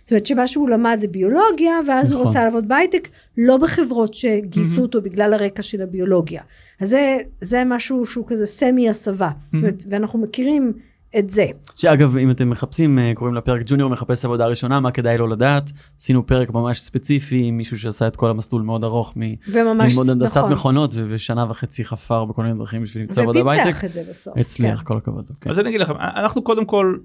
זאת אומרת שמה שהוא למד זה ביולוגיה ואז הוא נכון. רצה לעבוד בהייטק לא בחברות שגייסו מהמם. אותו בגלל הרקע של הביולוגיה. אז זה, זה משהו שהוא כזה סמי הסבה אומרת, ואנחנו מכירים את זה. שאגב, אם אתם מחפשים, אה, קוראים לפרק ג'וניור מחפש עבודה ראשונה, מה כדאי לו לדעת? עשינו פרק ממש ספציפי עם מישהו שעשה את כל המסלול מאוד ארוך, מ- וממש ללמוד הנדסת נכון. מכונות, ו- ושנה וחצי חפר בכל מיני דרכים בשביל למצוא עבודה בהייטק. ופיצח את זה בסוף. הצליח, כן. כל הכבוד. כן. אז אני אגיד לכם, אנחנו קודם כל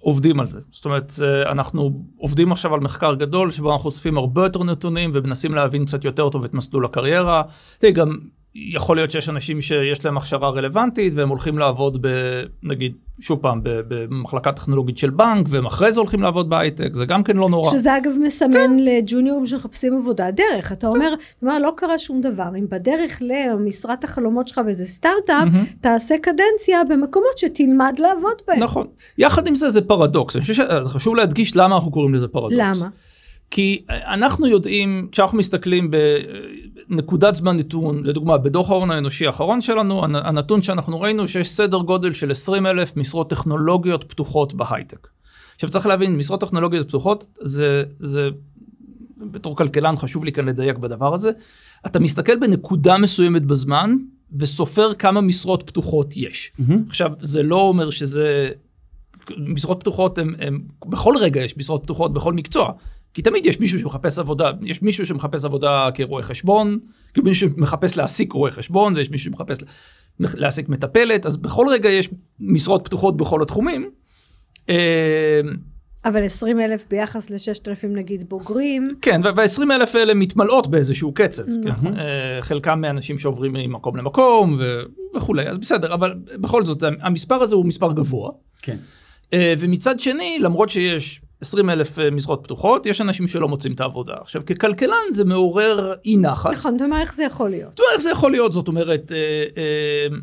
עובדים על זה. זאת אומרת, אה, אנחנו עובדים עכשיו על מחקר גדול שבו אנחנו אוספים הרבה יותר נתונים ומנסים להבין קצת יותר טוב את מסלול הקריירה. תראי, גם יכול להיות שיש אנשים שיש להם הכשרה רלוונטית והם הולכים לעבוד ב... נגיד, שוב פעם, במחלקה טכנולוגית של בנק, והם אחרי זה הולכים לעבוד בהייטק, זה גם כן לא נורא. שזה אגב מסמן לג'וניורים שמחפשים עבודה דרך. אתה אומר, אתה אומר, לא קרה שום דבר. אם בדרך למשרת החלומות שלך באיזה סטארט-אפ. תעשה קדנציה במקומות שתלמד לעבוד בהם. נכון. יחד עם זה זה פרדוקס, אני חושב שזה חשוב להדגיש למה אנחנו קוראים לזה פרדוקס. למה? כי אנחנו יודעים, כשאנחנו מסתכלים בנקודת זמן נתון, לדוגמה בדוח ההון האנושי האחרון שלנו, הנ- הנתון שאנחנו ראינו שיש סדר גודל של 20 אלף משרות טכנולוגיות פתוחות בהייטק. עכשיו צריך להבין, משרות טכנולוגיות פתוחות זה, זה, בתור כלכלן חשוב לי כאן לדייק בדבר הזה, אתה מסתכל בנקודה מסוימת בזמן וסופר כמה משרות פתוחות יש. מהמם. עכשיו, זה לא אומר שזה... משרות פתוחות הם, הם... בכל רגע יש משרות פתוחות בכל מקצוע. כי תמיד יש מישהו שמחפש עבודה, יש מישהו שמחפש עבודה כרואה חשבון, כאילו מישהו שמחפש להעסיק רואה חשבון, ויש מישהו שמחפש להעסיק מטפלת, אז בכל רגע יש משרות פתוחות בכל התחומים. אה, אבל 20 אלף ביחס ל-6,000 נגיד בוגרים, כן, וה-20 אלף האלה מתמלאות באיזשהו קצב. כן? אה, חלקם מאנשים שעוברים ממקום למקום ו- וכולי, אז בסדר, אבל בכל זאת, המספר הזה הוא מספר גבוה. כן. אה, ומצד שני, למרות שיש 20 אלף אה, משרות פתוחות, יש אנשים שלא מוצאים את העבודה. עכשיו, ככלכלן זה מעורר אי נחת. נכון, אתה אומר איך זה יכול להיות? אתה אומר, איך זה יכול להיות? זאת אומרת, אה, אה,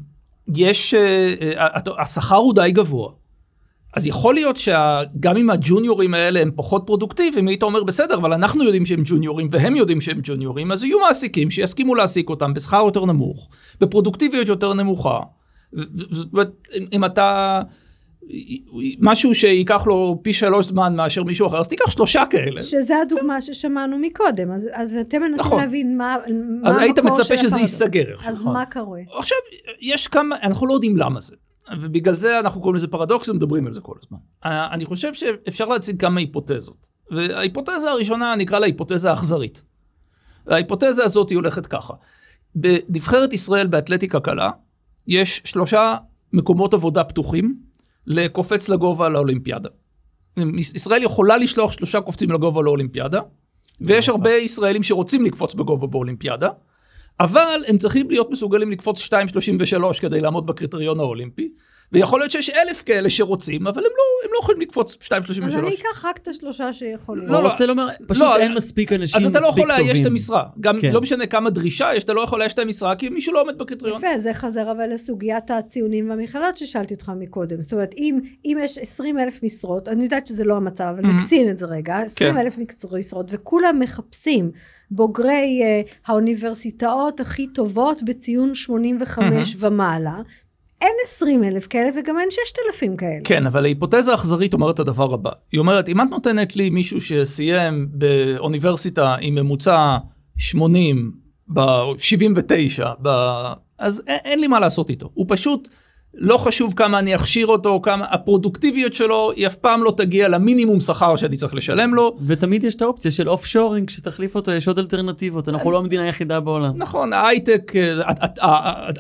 יש, אה, השכר הוא די גבוה. אז יכול להיות שגם אם הג'וניורים האלה הם פחות פרודוקטיביים, היית אומר בסדר, אבל אנחנו יודעים שהם ג'וניורים והם יודעים שהם ג'וניורים, אז יהיו מעסיקים שיסכימו להעסיק אותם בשכר יותר נמוך, בפרודוקטיביות יותר נמוכה. זאת אומרת, אם אתה... משהו שייקח לו פי שלוש זמן מאשר מישהו אחר, אז תיקח שלושה כאלה. שזה הדוגמה ששמענו מקודם, אז, אז אתם מנסים נכון. להבין מה, מה אז היית המקור מצפה של שזה הפרדוקס. ייסגר. אז נכון. מה קורה? עכשיו, יש כמה, אנחנו לא יודעים למה זה. ובגלל זה אנחנו קוראים לזה פרדוקס ומדברים על זה כל הזמן. אה, אני חושב שאפשר להציג כמה היפותזות. וההיפותזה הראשונה נקרא לה היפותזה האכזרית. ההיפותזה הזאת היא הולכת ככה. בנבחרת ישראל באתלטיקה קלה, יש שלושה מקומות עבודה פתוחים לקופץ לגובה לאולימפיאדה. ישראל יכולה לשלוח שלושה קופצים לגובה לאולימפיאדה, ויש הרבה ישראלים שרוצים לקפוץ בגובה באולימפיאדה, אבל הם צריכים להיות מסוגלים לקפוץ 2.33 כדי לעמוד בקריטריון האולימפי, ויכול להיות שיש אלף כאלה שרוצים, אבל הם לא, הם לא יכולים לקפוץ 2.33. אז אני אקח רק את השלושה שיכולים. לא, לא, רוצה לומר, פשוט לא, אין מספיק אנשים מספיק אז טובים. אתה לא יכול לאייש את המשרה. גם כן. לא משנה כמה דרישה יש, אתה לא יכול לאייש את המשרה, כי מישהו לא עומד בקריטריון. יפה, זה חזר אבל לסוגיית הציונים והמכללות ששאלתי אותך מקודם. זאת אומרת, אם, אם יש 20 אלף משרות, אני יודעת שזה לא המצב, אבל Mhm. נקצין את זה רגע, 20 אלף משרות, וכולם מחפשים בוגרי uh, האוניברסיטאות הכי טובות בציון 85 ומעלה, אין 20 אלף כאלה וגם אין 6,000 כאלה. כן, אבל ההיפותזה האכזרית אומרת את הדבר הבא. היא אומרת, אם את נותנת לי מישהו שסיים באוניברסיטה עם ממוצע 80, ב-79, ב... אז אין לי מה לעשות איתו. הוא פשוט, לא חשוב כמה אני אכשיר אותו, כמה הפרודוקטיביות שלו, היא אף פעם לא תגיע למינימום שכר שאני צריך לשלם לו. ותמיד יש את האופציה של אוף שורינג שתחליף אותו, יש עוד אלטרנטיבות, אנחנו לא המדינה היחידה בעולם. נכון, ההייטק, אה,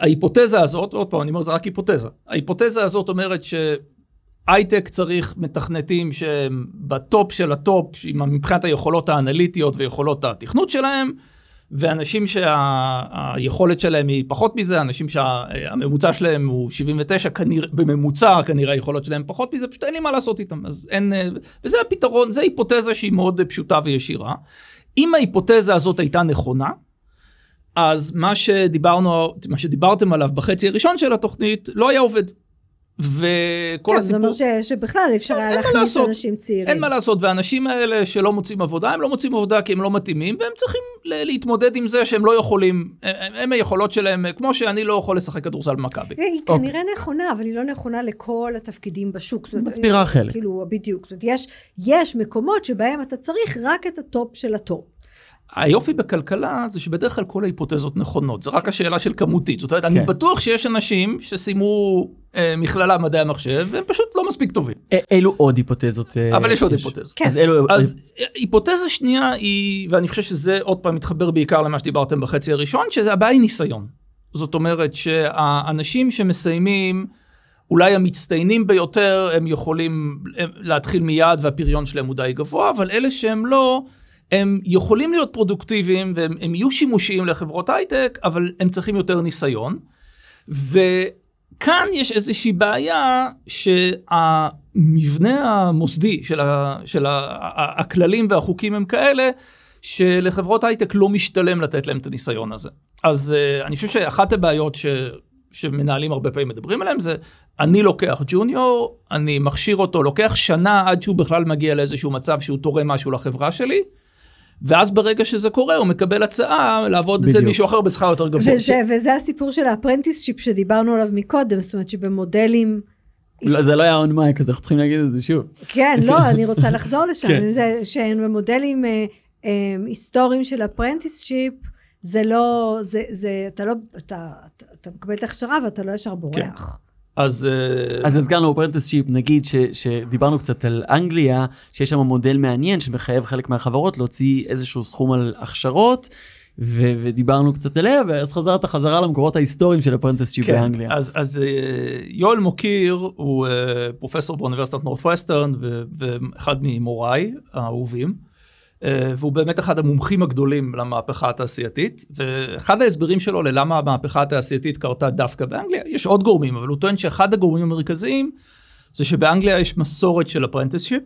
ההיפותזה הזאת, עוד פעם, אני אומר, זה רק היפותזה. ההיפותזה הזאת אומרת שהייטק צריך מתכנתים שהם ב top של ה top, מבחינת היכולות האנליטיות ויכולות התכנות שלהם, ואנשים שהיכולת שלהם היא פחות מזה, אנשים שהממוצע שלהם הוא 79, כנראה, בממוצע כנראה היכולות שלהם פחות מזה, פשוט אין לי מה לעשות איתם. אז אין, אה, וזה הפתרון, זו היפותזה שהיא מאוד אה, פשוטה וישירה. אם ההיפותזה הזאת הייתה נכונה, אז מה שדיברנו, מה שדיברתם עליו בחצי הראשון של התוכנית, לא היה עובד. וכל כן, זה הסיפור... אומר ש, שבכלל אפשר אין- היה להכניס. אנשים צעירים. אין מה לעשות, והאנשים האלה שלא מוצאים עבודה, הם לא מוצאים עבודה כי הם לא מתאימים, והם צריכים להתמודד עם זה שהם לא יכולים, הם, הם היכולות שלהם, כמו שאני לא יכול לשחק כדורסל במכבי. היא אוקיי. כנראה נכונה, אבל היא לא נכונה לכל התפקידים בשוק. מסבירה חלק. כאילו, בדיוק. זאת אומרת, יש, יש מקומות שבהם אתה צריך רק את ה top של ה top. היופי בכלכלה זה שבדרך כלל כל ההיפותזות נכונות, זה רק השאלה של כמותית. זאת אומרת, אני כן. בטוח שיש אנשים שסיימו אה, מכללה מדעי המחשב, והם פשוט לא מספיק טובים. א- אילו עוד היפותזות? אה, אבל יש עוד היפותזות. כן. אז אלו... אז היפותזה שנייה היא, ואני חושב שזה עוד פעם מתחבר בעיקר למה שדיברתם בחצי הראשון, שזה הבעיה היא ניסיון. זאת אומרת שהאנשים שמסיימים, אולי המצטיינים ביותר, הם יכולים להתחיל מיד והפריון שלהם הוא די גבוה, אבל אלה שהם לא, הם יכולים להיות פרודוקטיביים והם הם יהיו שימושיים לחברות הייטק, אבל הם צריכים יותר ניסיון. וכאן יש איזושהי בעיה שהמבנה המוסדי של, ה, של ה, ה, הכללים והחוקים הם כאלה, שלחברות הייטק לא משתלם לתת להם את הניסיון הזה. אז uh, אני חושב שאחת הבעיות ש, שמנהלים הרבה פעמים מדברים עליהם זה, אני לוקח ג'וניור, אני מכשיר אותו, לוקח שנה עד שהוא בכלל מגיע לאיזשהו מצב שהוא תורם משהו לחברה שלי, ואז ברגע שזה קורה הוא מקבל הצעה לעבוד אצל. מישהו אחר בשכר יותר גבוה. וזה, וזה הסיפור של ה apprenticeship שדיברנו עליו מקודם, זאת אומרת שבמודלים... לא, זה לא היה on mic, אז אנחנו צריכים להגיד את זה שוב. כן, לא, אני רוצה לחזור לשם. כן. זה שהן במודלים אה, אה, היסטוריים של apprenticeship, זה לא, זה, זה, אתה לא, אתה, אתה, אתה מקבל את ההכשרה ואתה לא ישר בורח. אז, אה, אז הזכרנו apprenticeship, נגיד ש, שדיברנו קצת על אנגליה, שיש שם מודל מעניין שמחייב חלק מהחברות להוציא איזשהו סכום על הכשרות, ו, ודיברנו קצת עליה, ואז חזרת חזרה למקורות ההיסטוריים של apprenticeship באנגליה. אז, אז אה, יואל מוקיר הוא אה, פרופסור באוניברסיטת Northwestern ו- ואחד ממוריי האהובים, אה, והוא באמת אחד המומחים הגדולים למהפכה התעשייתית, ואחד ההסברים שלו ללמה המהפכה התעשייתית קרתה דווקא באנגליה, יש עוד גורמים, אבל הוא טוען שאחד הגורמים המרכזיים זה שבאנגליה יש מסורת של apprenticeship,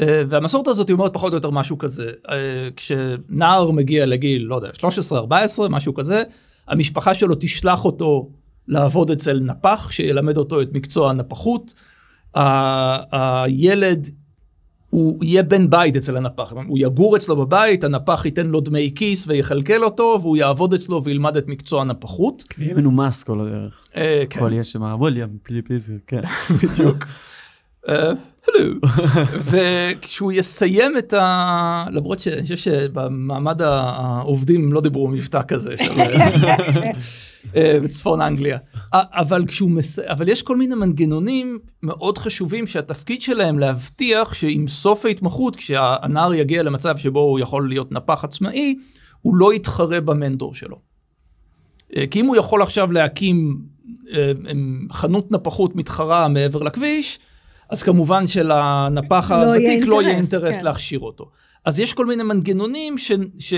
אה, והמסורת הזאת היא אומרת פחות או יותר משהו כזה, אה, כשנער מגיע לגיל, לא יודע, 13-14, משהו כזה, המשפחה שלו תשלח אותו לעבוד אצל נפח, שילמד אותו את מקצוע הנפחות. הילד, הוא יהיה בן בית אצל הנפח, הוא יגור אצלו בבית, הנפח ייתן לו דמי כיס ויכלכל אותו, והוא יעבוד אצלו וילמד את מקצוע הנפחות. יהיה מנומס כל הדרך. אה, כן. הכל יש שם, ווליאם, פלי פיזר, כן. בדיוק. אה, הלו. וכשהוא יסיים את ה... למרות שאני חושב שבמעמד העובדים לא דיברו מבטא כזה של- אה, בצפון אנגליה. אבל כשהוא מס... אבל יש כל מיני מנגנונים מאוד חשובים שהתפקיד שלהם להבטיח שעם סוף ההתמחות, כשהנער יגיע למצב שבו הוא יכול להיות נפח עצמאי, הוא לא יתחרה במנטור שלו. אה, כי אם הוא יכול עכשיו להקים אה, חנות נפחות מתחרה מעבר לכביש, אז כמובן שלנפח לא יהיה הוותיק לא יהיה אינטרס, אינטרס כן. להכשיר אותו. אז יש כל מיני מנגנונים ש... ש...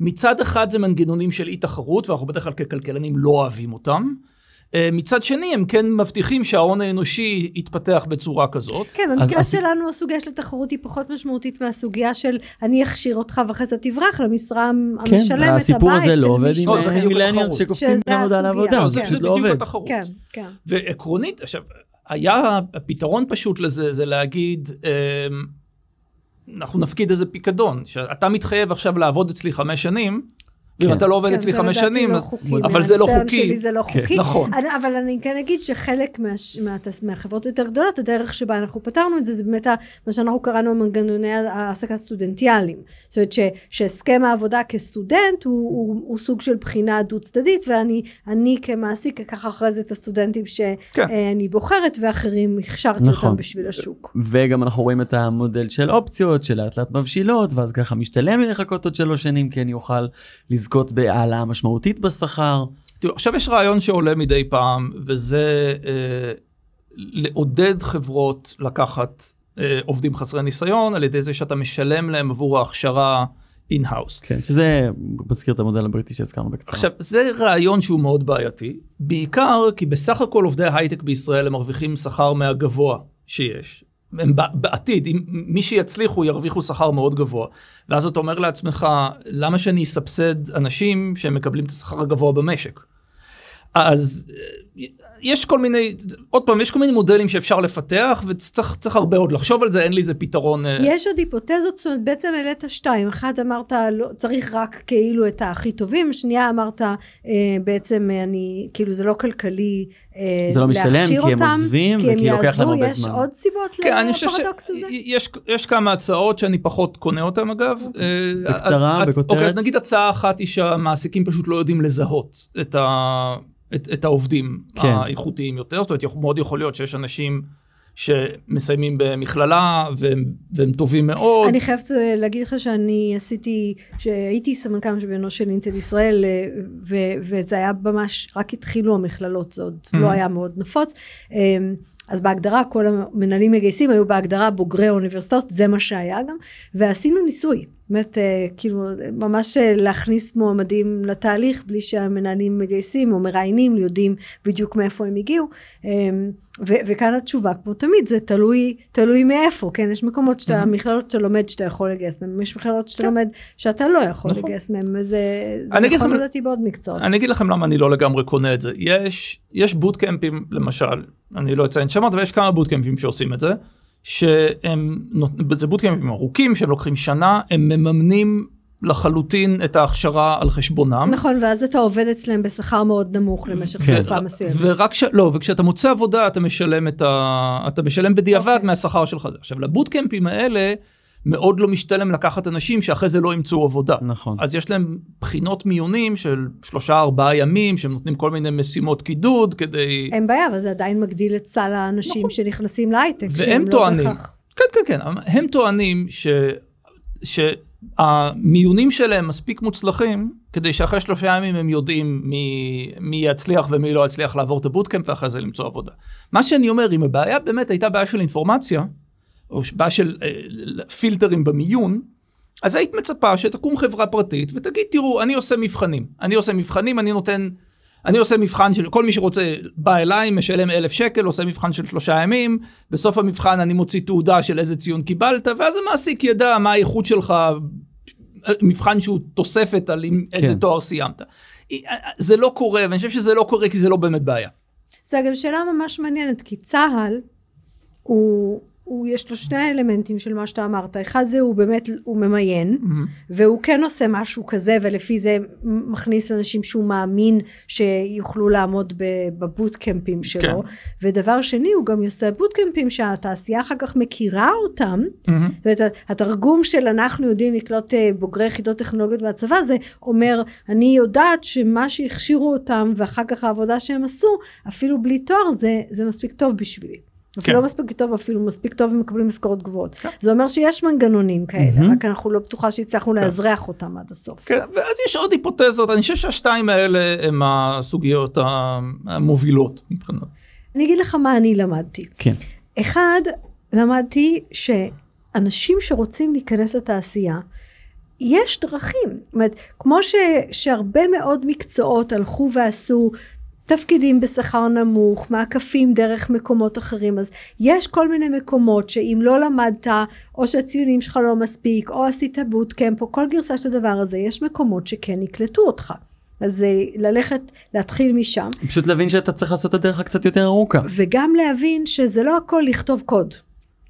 מצד אחד זה מנגנונים של אי תחרות, ואנחנו בדרך כלל ככלכלנים לא אוהבים אותם. אה, מצד שני, הם כן מבטיחים שההון האנושי יתפתח בצורה כזאת. כן, במקרה אז- שלנו הסוגיה של תחרות היא פחות משמעותית מהסוגיה של אני אכשיר אותך ואחרי זה תברח למשרה כן, המשלמת הבאה הסיפור הזה לא עובד עם לא, התחרות. שקופצים הסוגיה. לעבודה, לא, זה כן. פשוט לא בדיוק עובד. התחרות. כן, כן. ועקרונית, עכשיו, היה הפתרון פשוט לזה, זה להגיד, אמ, אנחנו נפקיד איזה פיקדון, שאתה מתחייב עכשיו לעבוד אצלי חמש שנים, ואם כן. אתה לא עובד כן, אצלי זה חמש שנים, לא. אבל זה לא מהניסיון חוקי. שלי זה לא כן. חוקי. נכון. אבל אני כן אגיד שחלק מהחברות היותר גדולות, הדרך שבה אנחנו פתרנו את זה, זה באמת מה שאנחנו קראנו מנגנוני העסקה סטודנטיאליים. זאת אומרת שהסכם העבודה כסטודנט הוא, סוג של בחינה דו צדדית, ואני אני כמעסיק אקח אחרי זה את הסטודנטים. שאני בוחרת, ואחרים הכשרתי נכון. אותם בשביל השוק. וגם אנחנו רואים את המודל של אופציות שלאט לאט מבשילות ואז ככה משתלם לי לחכות עוד שלוש שנים כי אני אוכל לזכות בהעלאה משמעותית בשכר. תראו, עכשיו יש רעיון שעולה מדי פעם, וזה אה, לעודד חברות לקחת אה, עובדים חסרי ניסיון, על ידי זה שאתה משלם להם עבור ההכשרה in-house. כן שזה מזכיר את המודל הבריטי שהזכרנו בקצרה. עכשיו, זה רעיון שהוא מאוד בעייתי, בעיקר כי בסך הכל עובדי ההייטק בישראל הם מרוויחים שכר מהגבוה שיש. הם בעתיד, אם מי שיצליחו ירוויחו שכר מאוד גבוה. ואז אתה אומר לעצמך, למה שאני אסבסד אנשים שהם מקבלים את השכר הגבוה במשק? אז יש כל מיני, עוד פעם, יש כל מיני מודלים שאפשר לפתח, וצריך צריך הרבה עוד לחשוב על זה, אין לי איזה פתרון. אה, יש עוד היפותזות, זאת אומרת, בעצם העלית שתיים. אחד אמרת, לא, צריך רק כאילו את הכי טובים, שנייה אמרת, אה, בעצם אה, אני, כאילו זה לא כלכלי אה, זה לא משתלם, להכשיר כי הם אותם, עוזבים כי הם וכי לוקח להם. הרבה יש זמן. עוד סיבות כן, לפרדוקס הזה? יש כמה הצעות שאני פחות קונה אותן אגב. אה, בקצרה, בכותרת. אוקיי, אז נגיד הצעה אחת היא שהמעסיקים פשוט לא יודעים לזהות את, ה, את, את העובדים כן. האיכותיים יותר, זאת אומרת מאוד יכול להיות שיש אנשים שמסיימים במכללה והם, והם טובים מאוד. אני חייבת אה, להגיד לך שאני עשיתי, שהייתי סמנכ"ל משאבי אנוש של אינטל ישראל, אה, ו- וזה היה ממש, רק התחילו המכללות, זה עוד לא היה מאוד נפוץ. אה, אז בהגדרה כל המנהלים מגייסים היו בהגדרה בוגרי האוניברסיטאות, זה מה שהיה גם, ועשינו ניסוי. באמת, אה, כאילו, ממש אה, להכניס מועמדים לתהליך בלי שהמנהלים מגייסים או מראיינים, יודעים בדיוק מאיפה הם הגיעו. אה, ו- וכאן התשובה, כמו תמיד, זה תלוי, תלוי מאיפה, כן? יש מקומות שאתה, מכללות שאתה לומד שאתה יכול לגייס מהם, יש מכללות שאתה לומד שאתה לא יכול נכון. לגייס מהם, זה אגיד נכון לדעתי בעוד מקצועות. אני אגיד לכם למה אני לא לגמרי קונה את זה. יש, יש בוטקמפים, למשל, אני לא אציין שמות, אבל יש כמה בוטקמפים שעושים את זה, שהם, זה בוטקמפים ארוכים, שהם לוקחים שנה, הם מממנים לחלוטין את ההכשרה על חשבונם. נכון, ואז אתה עובד אצלם בשכר מאוד נמוך למשך כן. תקופה מסוימת. ורק ש... לא, וכשאתה מוצא עבודה אתה משלם את ה... אתה משלם בדיעבד אוקיי. מהשכר שלך. עכשיו לבוטקמפים האלה מאוד לא משתלם לקחת אנשים שאחרי זה לא ימצאו עבודה. נכון. אז יש להם בחינות מיונים של שלושה ארבעה ימים שהם נותנים כל מיני משימות קידוד כדי... אין בעיה, אבל זה עדיין מגדיל את סל האנשים נכון. שנכנסים להייטק. והם לא טוענים, בהכרח- כן כן כן, הם טוענים ש... שהמיונים שלהם מספיק מוצלחים כדי שאחרי שלושה ימים הם יודעים מי, מי יצליח ומי לא יצליח לעבור את הבוטקאמפ ואחרי זה למצוא עבודה. מה שאני אומר, אם הבעיה באמת הייתה בעיה של אינפורמציה, או בעיה של אה, פילטרים במיון, אז היית מצפה שתקום חברה פרטית ותגיד, תראו, אני עושה מבחנים. אני עושה מבחנים, אני נותן, אני עושה מבחן של כל מי שרוצה בא אליי, משלם אלף שקל, עושה מבחן של שלושה ימים, בסוף המבחן אני מוציא תעודה של איזה ציון קיבלת, ואז המעסיק ידע מה האיכות שלך, מבחן שהוא תוספת על עם איזה כן. תואר סיימת. זה לא קורה, ואני חושב שזה לא קורה כי זה לא באמת בעיה. זה אגב שאלה ממש מעניינת, כי צה"ל הוא, הוא, יש לו שני אלמנטים של מה שאתה אמרת. אחד זה הוא באמת, הוא ממיין, והוא כן עושה משהו כזה, ולפי זה מכניס אנשים שהוא מאמין שיוכלו לעמוד בבוטקמפים שלו. כן. ודבר שני, הוא גם עושה בוטקמפים שהתעשייה אחר כך מכירה אותם. זאת אומרת, התרגום של אנחנו יודעים לקלוט אה, בוגרי יחידות טכנולוגיות מהצבא, זה אומר, אני יודעת שמה שהכשירו אותם, ואחר כך העבודה שהם עשו, אפילו בלי תואר, זה, זה מספיק טוב בשבילי. אפילו לא מספיק טוב, אפילו מספיק טוב ומקבלים משכורות גבוהות. זה אומר שיש מנגנונים כאלה, רק אנחנו לא בטוחה שהצלחנו לאזרח אותם עד הסוף. כן, ואז יש עוד היפותזות, אני חושב שהשתיים האלה הם הסוגיות המובילות מבחינת. אני אגיד לך מה אני למדתי. כן. אחד, למדתי שאנשים שרוצים להיכנס לתעשייה, יש דרכים. זאת אומרת, כמו ש, שהרבה מאוד מקצועות הלכו ועשו תפקידים בשכר נמוך, מעקפים דרך מקומות אחרים, אז יש כל מיני מקומות שאם לא למדת, או שהציונים שלך לא מספיק, או עשית bootcamp, או כל גרסה של הדבר הזה, יש מקומות שכן יקלטו אותך. אז אה, ללכת, להתחיל משם, פשוט להבין שאתה צריך לעשות את הדרך הקצת יותר ארוכה. וגם להבין שזה לא הכל לכתוב קוד.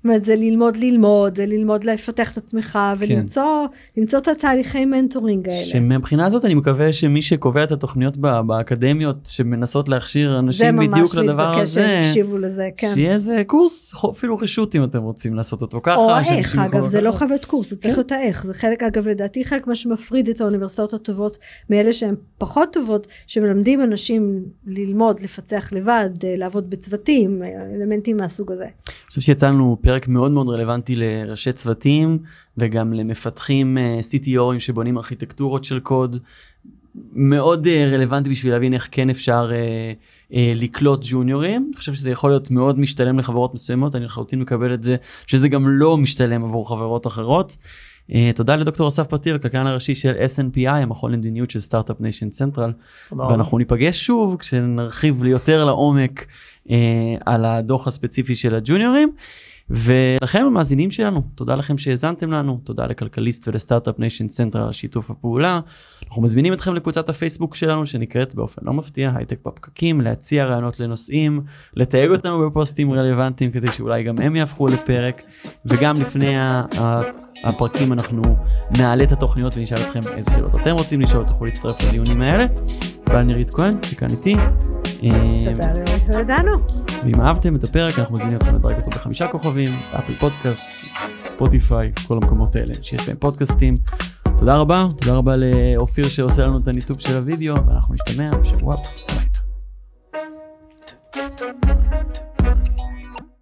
אומרת, זה ללמוד ללמוד, זה ללמוד לפתח את עצמך, ולמצוא למצוא את התהליכי mentoring האלה. שמבחינה הזאת אני מקווה שמי שקובע את התוכניות באקדמיות שמנסות להכשיר זה אנשים ממש בדיוק לדבר מתבקש הזה, שיקשיבו לזה, כן. שיהיה איזה קורס, אפילו רשות אם אתם רוצים לעשות אותו ככה. או איך, אגב, זה לא לקחת. חייב להיות קורס, זה צריך להיות האיך. זה חלק, אגב, לדעתי חלק מה שמפריד את האוניברסיטאות הטובות מאלה שהן פחות טובות, שמלמדים אנשים ללמוד, לפצח לבד, אה, לעבוד בצוותים, אה, אלמנטים מהסוג הזה. חושב שיצא לנו פרק מאוד מאוד רלוונטי לראשי צוותים וגם למפתחים אה, CTOים שבונים ארכיטקטורות של קוד. מאוד אה, רלוונטי בשביל להבין איך כן אפשר אה, לקלוט ג'וניורים. אני חושב שזה יכול להיות מאוד משתלם לחברות מסוימות, אני לחלוטין מקבל את זה, שזה גם לא משתלם עבור חברות אחרות. תודה לדוקטור אסף פתיר, הכלכלן הראשי של SNPI, המכון למדיניות של סטארט-אפ ניישן צנטרל. ואנחנו ניפגש שוב כשנרחיב יותר לעומק אה, על הדוח הספציפי של הג'וניורים. ולכם המאזינים שלנו, תודה לכם שהאזנתם לנו, תודה לכלכליסט ולסטארט-אפ ניישן צנטרל על שיתוף הפעולה. אנחנו מזמינים אתכם לקבוצת הפייסבוק שלנו שנקראת באופן לא מפתיע הייטק בפקקים, להציע רעיונות לנושאים, לתייג אותנו בפוסטים רלוונטיים כדי שאולי גם הם יהפכו לפרק, וגם לפני הפרקים אנחנו נעלה את התוכניות ונשאל אתכם איזה שאלות אתם רוצים לשאול, תוכלו להצטרף לדיונים האלה. תודה נירית כהן, שכאן איתי. תודה אה, לנירית ולדנו. ואם אהבתם את הפרק, אנחנו מזמינים אתכם לדרג אותו בחמישה כוכבים, אפל פודקאסט, ספוטיפיי, כל המקומות האלה שיש בהם פודקאסטים. תודה רבה, תודה רבה לאופיר שעושה לנו את הניתוק של הוידאו, ואנחנו נשתמע בשבוע הבא.